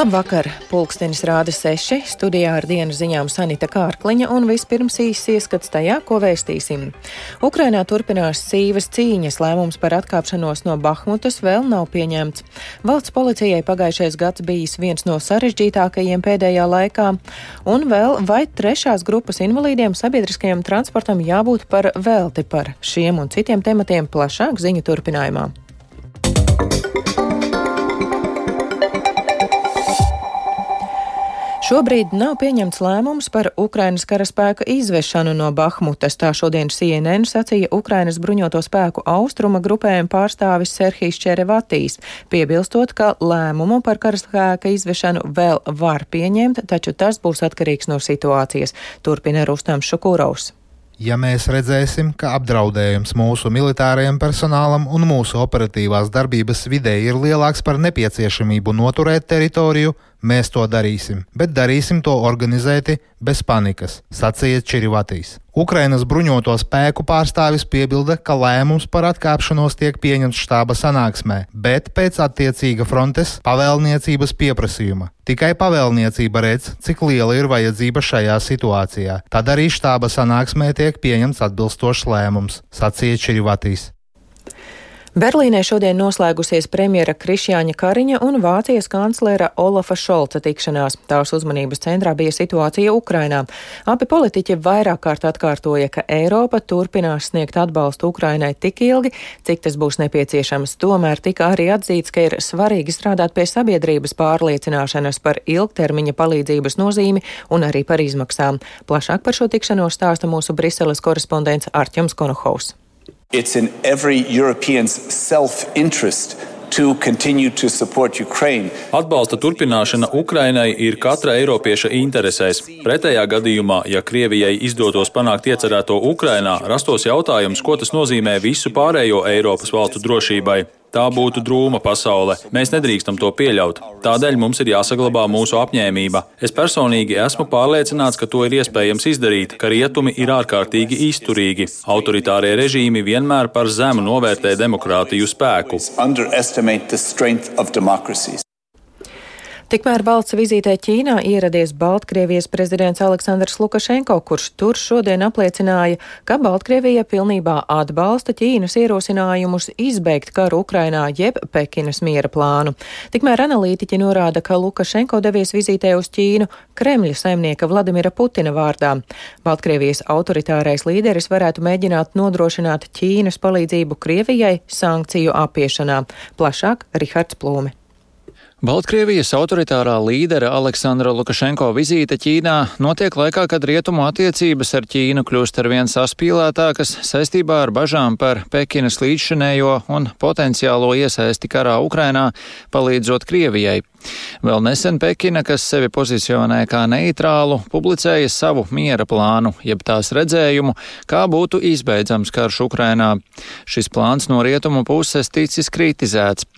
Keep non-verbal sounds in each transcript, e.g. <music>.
Labvakar! Pulkstenis rāda seši, studijā ar dienas ziņām Sanita Kārkliņa un vispirms īsts ieskats tajā, ko vēstīsim. Ukrainā turpinās sīvas cīņas, lēmums par atkāpšanos no Bahmutas vēl nav pieņemts. Valsts policijai pagājušais gads bijis viens no sarežģītākajiem pēdējā laikā, un vēl vai trešās grupas invalīdiem sabiedriskajam transportam jābūt par velti par šiem un citiem tematiem plašāk ziņu turpinājumā. Šobrīd nav pieņemts lēmums par Ukrainas karaspēka izvešanu no Bahmutas. Tā šodien CNN sacīja Ukrainas bruņoto spēku austruma grupējuma pārstāvis Serhijas Čerevatīs, piebilstot, ka lēmumu par karaspēka izvešanu vēl var pieņemt, taču tas būs atkarīgs no situācijas, turpina Rustams Šukūrovs. Ja mēs redzēsim, ka apdraudējums mūsu militārajam personālam un mūsu operatīvās darbības vidē ir lielāks par nepieciešamību noturēt teritoriju, mēs to darīsim, bet darīsim to organizēti, bez panikas, sacīja Čirivatīs. Ukrainas bruņoto spēku pārstāvis piebilda, ka lēmums par atkāpšanos tiek pieņemts štāba sanāksmē, bet pēc attiecīga frontes pavēlniecības pieprasījuma. Tikai pavēlniecība redz, cik liela ir vajadzība šajā situācijā. Tad arī štāba sanāksmē tiek pieņemts atbilstošs lēmums, sacīja Čirivatīs. Berlīnē šodien noslēgusies premjera Krišjāņa Kariņa un Vācijas kanclera Olafa Šolca tikšanās. Tās uzmanības centrā bija situācija Ukrainā. Abi politiķi vairāk kārt atkārtoja, ka Eiropa turpinās sniegt atbalstu Ukrainai tik ilgi, cik tas būs nepieciešams. Tomēr tika arī atzīts, ka ir svarīgi strādāt pie sabiedrības pārliecināšanas par ilgtermiņa palīdzības nozīmi un arī par izmaksām. Plašāk par šo tikšanos stāsta mūsu Briseles korespondents Arķems Konohaus. It's in every European's self interest Atbalsta turpināšana Ukrainai ir katra eiropieša interesēs. Pretējā gadījumā, ja Krievijai izdotos panākt iecerēto Ukrainā, rastos jautājums, ko tas nozīmē visu pārējo Eiropas valstu drošībai. Tā būtu drūma pasaule. Mēs nedrīkstam to pieļaut. Tādēļ mums ir jāsaglabā mūsu apņēmība. Es personīgi esmu pārliecināts, ka to ir iespējams izdarīt, ka rietumi ir ārkārtīgi izturīgi. Autoritārie režīmi vienmēr par zemu novērtē demokrātiju spēku. Tikmēr valsts vizītē Ķīnā ieradies Baltkrievijas prezidents Aleksandrs Lukašenko, kurš tur šodien apliecināja, ka Baltkrievija pilnībā atbalsta Ķīnas ierosinājumus izbeigt karu Ukrainā jeb Pekinas miera plānu. Tikmēr analītiķi norāda, ka Lukašenko devies vizītē uz Ķīnu Kremļa saimnieka Vladimira Putina vārdā. Baltkrievijas autoritārais līderis varētu mēģināt nodrošināt Ķīnas palīdzību Krievijai sankciju apiešanā. Plašāk Rihards Plūme. Baltkrievijas autoritārā līdera Aleksandra Lukašenko vizīte Ķīnā notiek laikā, kad rietumu attiecības ar Ķīnu kļūst ar vien saspīlētākas saistībā ar bažām par Pekinas līdzšanējo un potenciālo iesaisti karā Ukrainā, palīdzot Krievijai. Vēl nesen Pekina, kas sevi pozicionē kā neitrālu, publicēja savu miera plānu, jeb tās redzējumu, kā būtu izbeidzams karš Ukrainā. Šis plāns no rietumu puses ticis kritizēts.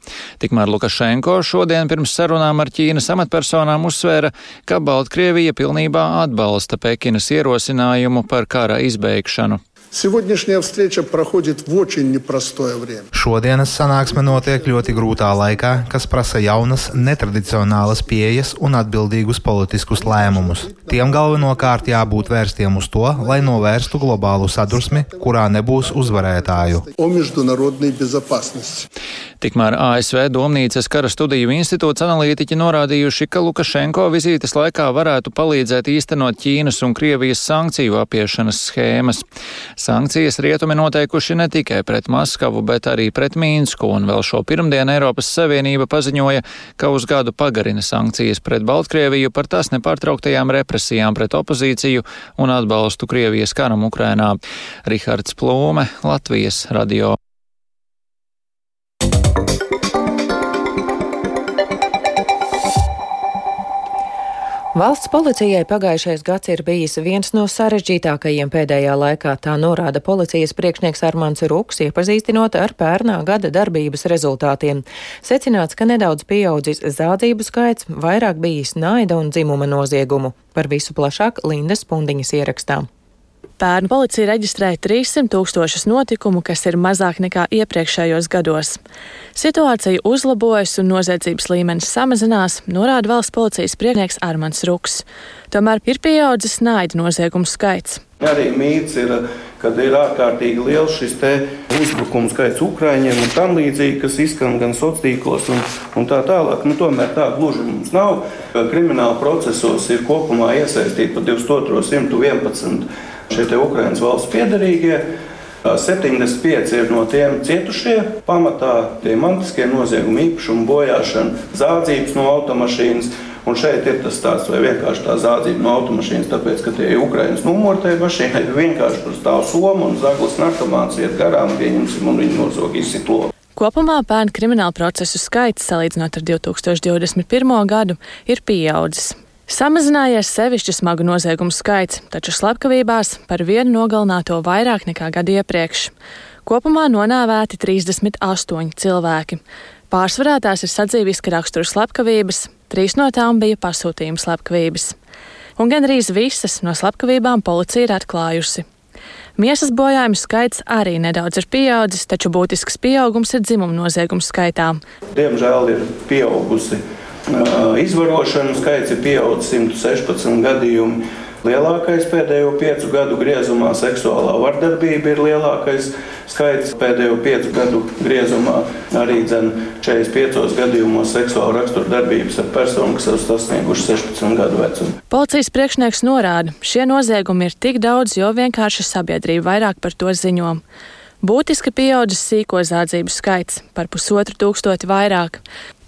Tikmēr Lukašenko šodien pirms sarunām ar Ķīnas amatpersonām uzsvēra, ka Baltkrievija pilnībā atbalsta Pekinas ierosinājumu par kara izbeigšanu. Сегодняшняя встреча проходит в очень непростое время. Šodienas sanāksme notiek ļoti grūtā laikā, kas prasa jaunas, netradicionālas pieejas un atbildīgus politiskus lēmumus. Tiem galvenokārt jābūt vērstiem uz to, lai novērstu globālu sadursmi, kurā nebūs uzvarētāju. Tikmēr ASV Domnīcas kara studiju institūts analītiķi norādījuši, ka Lukašenko vizītes laikā varētu palīdzēt īstenot Ķīnas un Krievijas sankciju apiešanas schēmas. Sankcijas rietumi noteikuši ne tikai pret Maskavu, bet arī pret Mīnsku, un vēl šo pirmdienu Eiropas Savienība paziņoja, ka uz gadu pagarina sankcijas pret Baltkrieviju par tās nepārtrauktajām represijām pret opozīciju un atbalstu Krievijas karam Ukrainā. Rihards Plūme, Latvijas radio. Valsts policijai pagājušais gads ir bijis viens no sarežģītākajiem pēdējā laikā, tā norāda policijas priekšnieks Armāns Ruks, iepazīstinot ar pērnā gada darbības rezultātiem. Secināts, ka nedaudz pieaudzis zādzību skaits, vairāk bijis naida un dzimuma noziegumu. Par visu plašāk Lindas Pundiņas ierakstām. Pērn policija reģistrēja 300 tūkstošus notikumu, kas ir mazāk nekā iepriekšējos gados. Situācija uzlabojas un noziedzības līmenis samazinās, norāda valsts policijas priekšnieks Armans Ruks. Tomēr ir pieaudzis naida noziegumu skaits. Arī mīts ir, kad ir ārkārtīgi liels šis uzbrukums skaits Ukraiņiem un tam līdzīgi, kas izskan gan sociālos tīklos un, un tā tālāk. Nu, tomēr tā gluži mums nav. Krimināla procesos ir kopumā iesaistīti pa 2211 šie Ukraiņas valsts piedarīgie. 75 ir no tiem cietušie, pamatā tie mantiskie noziegumi, īpašumu bojāšana, zādzības no automašīnas. Un šeit ir tas stāsts, vai vienkārši tā zādzība no automašīnas, tāpēc, ka tie ir Ukraiņas numuri tajā mašīnā, ir <laughs> vienkārši tur stāv soma un zaglis narkomāns iet garām, pieņemsim, un viņi nozog izsitlo. Kopumā bērnu kriminālu procesu skaits, salīdzinot ar 2021. gadu, ir pieaudzis. Samazinājies sevišķi smagu noziegumu skaits, taču slepkavībās par vienu nogalināto vairāk nekā gadu iepriekš. Kopumā nonāvēti 38 cilvēki. Pārsvarā tās ir sadzīviska rakstura slepkavības, trīs no tām bija pasūtījuma slepkavības. Un gandrīz visas no slepkavībām policija ir atklājusi. Miesas bojājumu skaits arī nedaudz ir pieaudzis, taču būtisks pieaugums ir dzimuma noziegumu skaitā. Diemžēl ir pieaugusi Izvarošanu skaits ir pieaudzis 116 gadījumi. Lielākais pēdējo piecu gadu griezumā seksuālā vardarbība ir lielākais skaits pēdējo piecu gadu griezumā. Arī dzen, 45 gadījumos seksuāla rakstura darbības ar personu, kas ir sasnieguši 16 gadu vecumu. Policijas priekšnieks norāda, šie noziegumi ir tik daudz, jo vienkārši sabiedrība vairāk par to ziņo. Būtiski pieaudzis sīko zādzību skaits - par pusotru tūkstoti vairāk.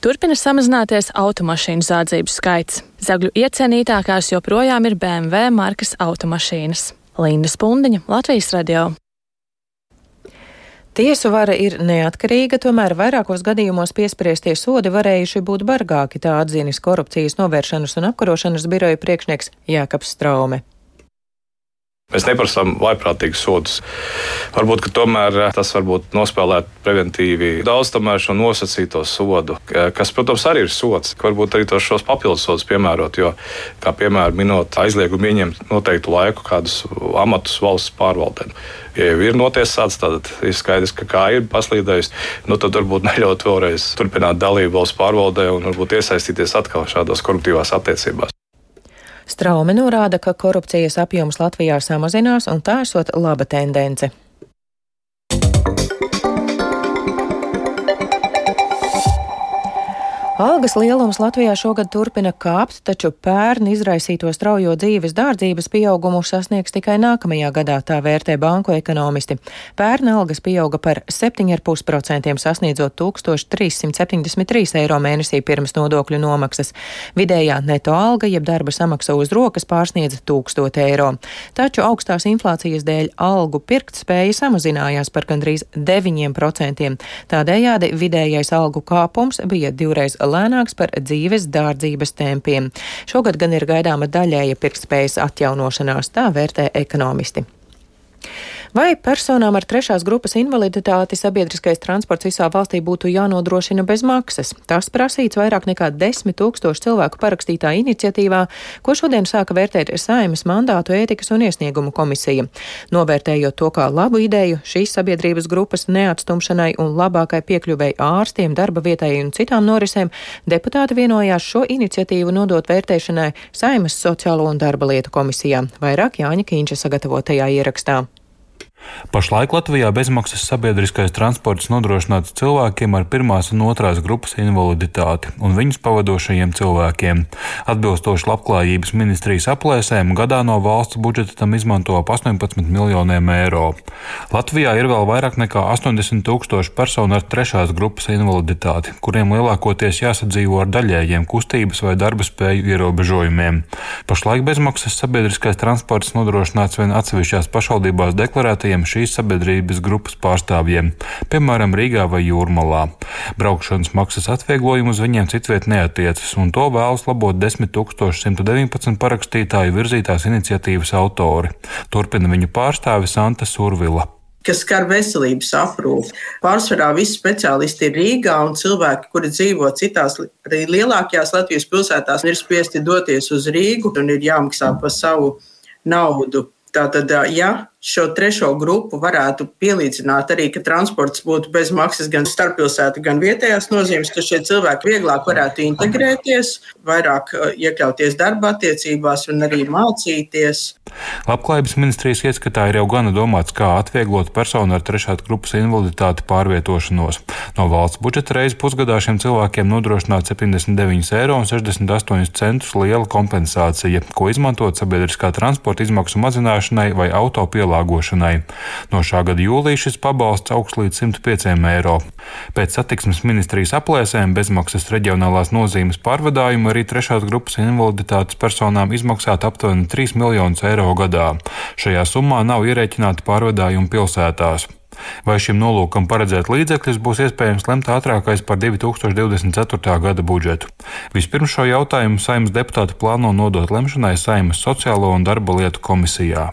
Turpina samazināties automašīnu zādzību skaits. Zagļu iecienītākās joprojām ir BMW markas automašīnas. Linda Spundiņa, Latvijas radio. Tiesu vara ir neatkarīga, tomēr vairākos gadījumos piespriestie sodi varējuši būt bargāki, tā atzīnis korupcijas novēršanas un apkarošanas biroja priekšnieks Jākaps Straume. Mēs neprasām vaiprātīgus sodus. Varbūt tomēr eh, tas varbūt nospēlēt preventīvi daudz šo nosacīto sodu, kas, protams, arī ir sots. Varbūt arī tos šos papildus sodus piemērot, jo, kā piemēram, minot aizliegumu ieņemt noteiktu laiku kādus amatus valsts pārvaldē. Ja jau ir notiesāts, tad ir skaidrs, ka kā ir paslīdējis, nu, tad varbūt <laughs> neļaut vēlreiz turpināt dalību valsts pārvaldē un varbūt iesaistīties atkal šādās koruptīvās attiecībās. Straume norāda, ka korupcijas apjoms Latvijā samazinās un tā esot laba tendence. Algas lielums Latvijā šogad turpina kāpt, taču pērn izraisīto straujo dzīves dārdzības pieaugumu sasniegs tikai nākamajā gadā, tā vērtē banku ekonomisti. Pērna algas pieauga par 7,5%, sasniedzot 1373 eiro mēnesī pirms nodokļu nomaksas. Vidējā neto alga, jeb darba samaksa uz rokas, pārsniedza 1000 eiro. Taču augstās inflācijas dēļ algu pirktspēja samazinājās par gandrīz 9%. Tādējādi vidējais algu kāpums bija divreiz lēnāks par dzīves dārdzības tempiem. Šogad gan ir gaidāma daļēja pirktspējas atjaunošanās, tā vērtē ekonomisti. Vai personām ar trešās grupas invaliditāti sabiedriskais transports visā valstī būtu jānodrošina bez maksas? Tas prasīts vairāk nekā desmit tūkstošu cilvēku parakstītā iniciatīvā, ko šodien sāka vērtēt Saimas mandātu ētikas un iesniegumu komisija. Novērtējot to kā labu ideju šīs sabiedrības grupas neatstumšanai un labākai piekļuvēji ārstiem, darba vietai un citām norisēm, deputāti vienojās šo iniciatīvu nodot vērtēšanai Saimas sociālo un darba lietu komisijām. Vairāk Jāņa Kīņša sagatavotajā ierakstā. Pašlaik Latvijā bezmaksas sabiedriskais transports nodrošināts cilvēkiem ar pirmās un otrās grupas invaliditāti un viņus pavadošajiem cilvēkiem. Atbilstoši Labklājības ministrijas aplēsēm, gadā no valsts budžeta tam izmanto ap 18 miljoniem eiro. Latvijā ir vēl vairāk nekā 80 tūkstoši personu ar trešās grupas invaliditāti, kuriem lielākoties jāsadzīvo ar daļējiem kustības vai darba spēju ierobežojumiem. Pašlaik bezmaksas sabiedriskais transports nodrošināts vien atsevišķās pašvaldībās deklarētajiem pārstāvjiem šīs sabiedrības grupas pārstāvjiem, piemēram, Rīgā vai Jūrmalā. Braukšanas maksas atvieglojumu uz viņiem citviet neatiecas, un to vēlas labot 10.119 parakstītāju virzītās iniciatīvas autori. Turpina viņu pārstāve Santa Survila kas skar veselības aprūpi. Pārsvarā visi speciālisti ir Rīgā, un cilvēki, kuri dzīvo citās, arī lielākajās Latvijas pilsētās, ir spiesti doties uz Rīgu un ir jāmaksā par savu naudu Tātad, ja šo trešo grupu varētu pielīdzināt arī, ka transports būtu bez maksas gan starppilsētu, gan vietējās nozīmes, ka šie cilvēki vieglāk varētu integrēties, vairāk iekļauties darba attiecībās un arī mācīties. Labklājības ministrijas ieskatā ir jau gana domāts, kā atvieglot personu ar trešās grupas invaliditāti pārvietošanos. No valsts budžeta reizes pusgadā šiem cilvēkiem nodrošināt 79,68 eiro liela kompensācija, ko izmantot sabiedriskā transporta izmaksu mazināšanai vai auto pielāgošanai. No šā gada jūlija šis pabalsts augs līdz 105 eiro. Pēc satiksmes ministrijas aplēsēm bezmaksas reģionālās nozīmes pārvadājumu arī trešās grupas invaliditātes personām izmaksāt aptuveni 3 miljonus eiro gadā. Šajā summā nav ierēķināti pārvadājumi pilsētās. Vai šim nolūkam paredzēt līdzekļus būs iespējams lemt ātrākais par 2024. gada budžetu? Vispirms šo jautājumu saimnes deputāti plāno nodot lemšanai Saimas sociālo un darba lietu komisijā.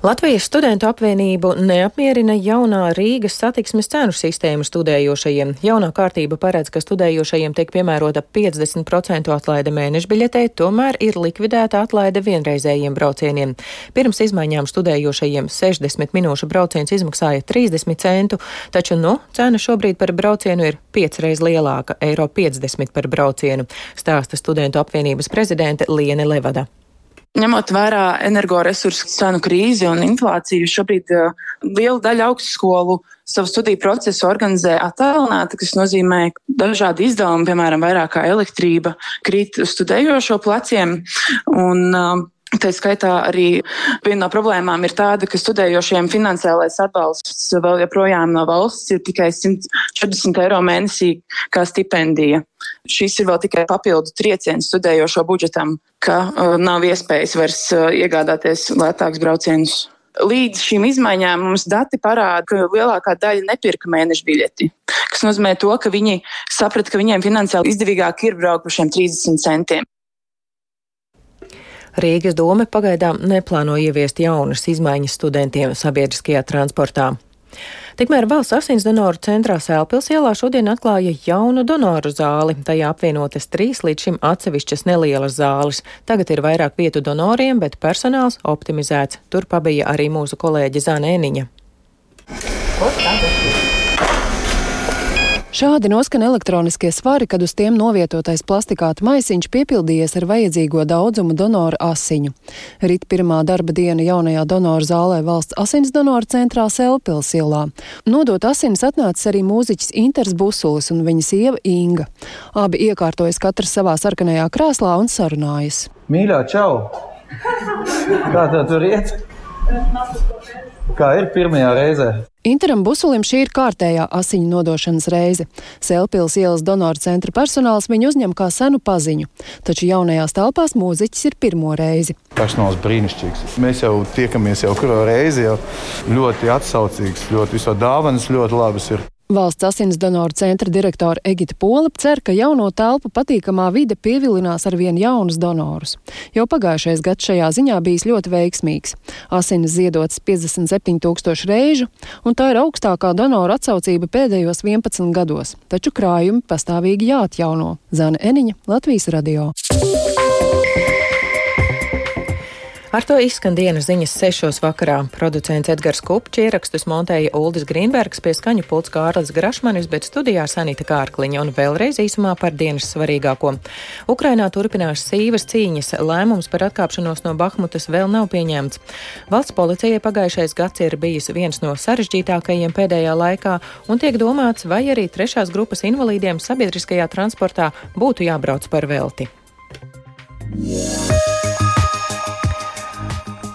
Latvijas studentu apvienību neapmierina jaunā Rīgas satiksmes cenu sistēma studējošajiem. Jaunā kārtība paredz, ka studējošajiem tiek piemērota 50% atlaide mēneša biļetē, tomēr ir likvidēta atlaide vienreizējiem braucieniem. Pirms izmaiņām studējošajiem 60 minūšu brauciens izmaksāja 30 centu, taču nu cena šobrīd par braucienu ir piecreiz lielāka - eiro 50 par braucienu, stāsta studentu apvienības prezidente Liene Levada. Ņemot vērā energoresursu cenu krīzi un inflāciju, šobrīd uh, liela daļa augstskolu savu studiju procesu organizē attālināti, kas nozīmē, dažādi izdevumi, piemēram, vairāk kā elektrība, krīt studējošo pleciem. Un, uh, Tā skaitā arī viena no problēmām ir tāda, ka studējošiem finansiālais atbalsts vēl joprojām no valsts ir tikai 140 eiro mēnesī kā stipendija. Šis ir vēl tikai papildu trieciens studējošo budžetam, ka uh, nav iespējas vairs uh, iegādāties lētākus braucienus. Līdz šīm izmaiņām mums dati parāda, ka lielākā daļa nepirka mēneša biļeti. Tas nozīmē, to, ka viņi saprata, ka viņiem finansiāli izdevīgāk ir braukt par šiem 30 centiem. Rīgas doma pagaidām neplāno ieviest jaunas izmaiņas studentiem sabiedriskajā transportā. Tikmēr valsts asins donoru centrā Sēlpils ielā šodien atklāja jaunu donoru zāli. Tajā apvienotas trīs līdz šim atsevišķas nelielas zāles. Tagad ir vairāk vietu donoriem, bet personāls optimizēts. Tur pabija arī mūsu kolēģi Zana Eniņa. Ko? Šādi noskan elektroniskie svari, kad uz tiem novietotais plastikāta maisiņš piepildījies ar vajadzīgo daudzumu donoru asiņu. Rīt pirmā darba diena jaunajā donoru zālē valsts asins donoru centrā Selpils ielā. Nodot asinis atnācis arī mūziķis Inters Busulis un viņa sieva Inga. Abi iekārtojas katrs savā sarkanajā krēslā un sarunājas. Mīļā, čau! Kā tev tur iet? Kā ir pirmajā reizē? Interam Busulim šī ir kārtējā asiņu nodošanas reize. Sēlpils ielas donoru centra personāls viņu uzņem kā senu paziņu, taču jaunajās telpās mūziķis ir pirmo reizi. Personāls brīnišķīgs. Mēs jau tiekamies jau kuru reizi, jau ļoti atsaucīgs, ļoti viso dāvanas ļoti labas ir. Valsts asins donoru centra direktore Egita Pola cer, ka jauno telpu patīkamā vide pievilinās ar vien jaunus donorus. Jau pagājušais gads šajā ziņā bijis ļoti veiksmīgs. Asinis ziedots 57 tūkstoši reižu, un tā ir augstākā donoru atsaucība pēdējos 11 gados, taču krājumi pastāvīgi jāatjauno. Zana Eniņa, Latvijas radio. Ar to izskan dienas ziņas sešos vakarā. Producents Edgars Kupčs ierakstus montēja Uldis Grīnbergs pie skaņu pults Kārlis Grašmanis, bet studijā Sanita Kārkliņa un vēlreiz īsumā par dienas svarīgāko. Ukrainā turpinās sīvas cīņas, lēmums par atkāpšanos no Bahmutas vēl nav pieņemts. Valsts policijai pagājušais gads ir bijis viens no sarežģītākajiem pēdējā laikā, un tiek domāts, vai arī trešās grupas invalīdiem sabiedriskajā transportā būtu jābrauc par velti. Yeah.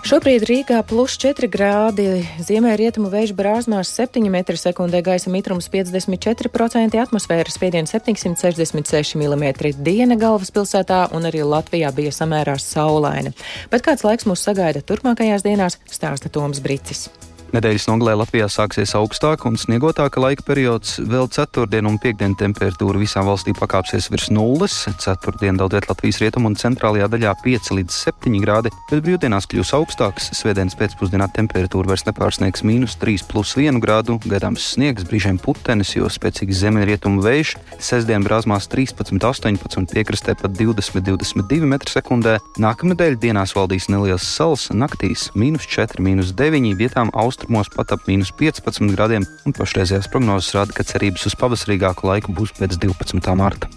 Šobrīd Rīgā plus 4 grādi, ziemeļrietumu vēju brāzmās 7 m2, gaisa mitrums 54%, atmosfēras spiediens 766 mm. Diena galvaspilsētā un arī Latvijā bija samērā saulaina. Bet kāds laiks mūs sagaida turpmākajās dienās, stāsta Toms Bricis. Nedēļas nogalē Latvijā sāksies augstāka un sniegotāka laika periods. Vēl ceturtdien un piekdien temperatūra visā valstī pakāpsies virs nulles. Ceturtdien daudz vietā Latvijas rietumu un centrālajā daļā 5 līdz 7 grādi, bet brīvdienās kļūs augstāks. Svētdienas pēcpusdienā temperatūra vairs nepārsniegs mīnus 3,1 grādu, gaidāms sniegs, brīžiem putenis, jo spēcīgs ziemeļrietumu vējš. Sestdien brāzmās 13, 18, piekrastē pat 20, 22 m2. Nākamnedēļ dienās valdīs neliels sals, naktīs mīnus 4, mīnus 9 vietām austrumā austrumos pat ap mīnus 15 grādiem, un pašreizējās prognozes rāda, ka cerības uz pavasarīgāku laiku būs pēc 12. marta.